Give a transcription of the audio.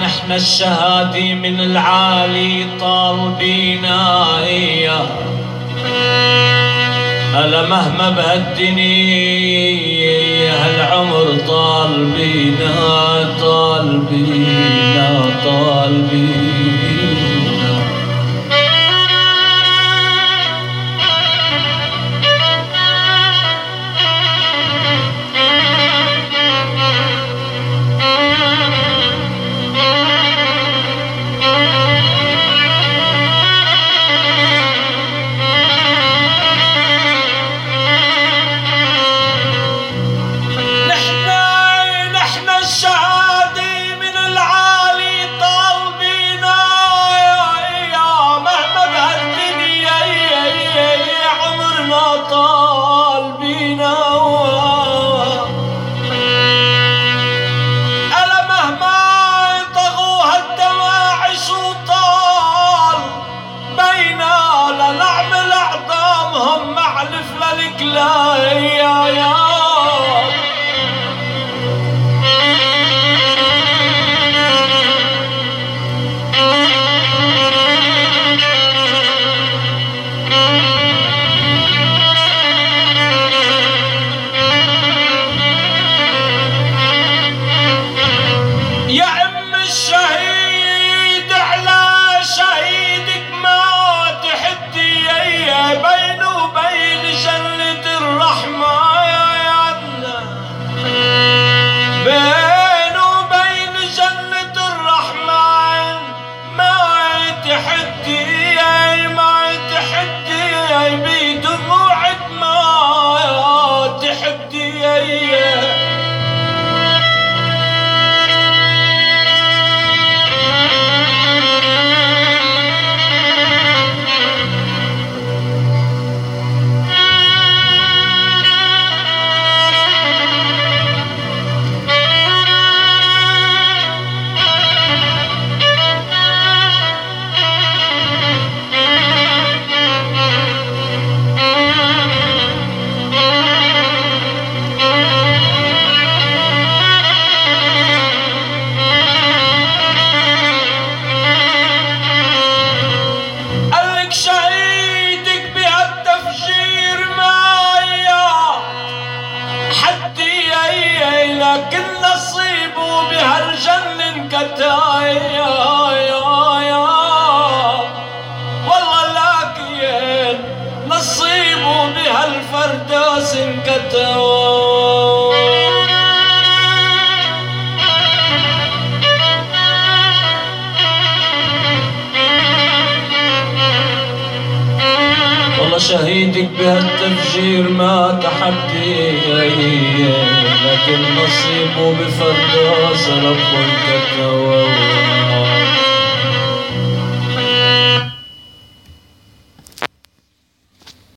نحنا الشهادة من العالي طالبينا إياه هلا مهما بهالدنيا هالعمر طالبينا طالبينا طالبينا. Yeah. قتايا والله لاقيين نصيبه بهالفردوس انقتل شهيدك بهالتفجير ما تحدي لكن نصيبه بفردوس رب الكتوى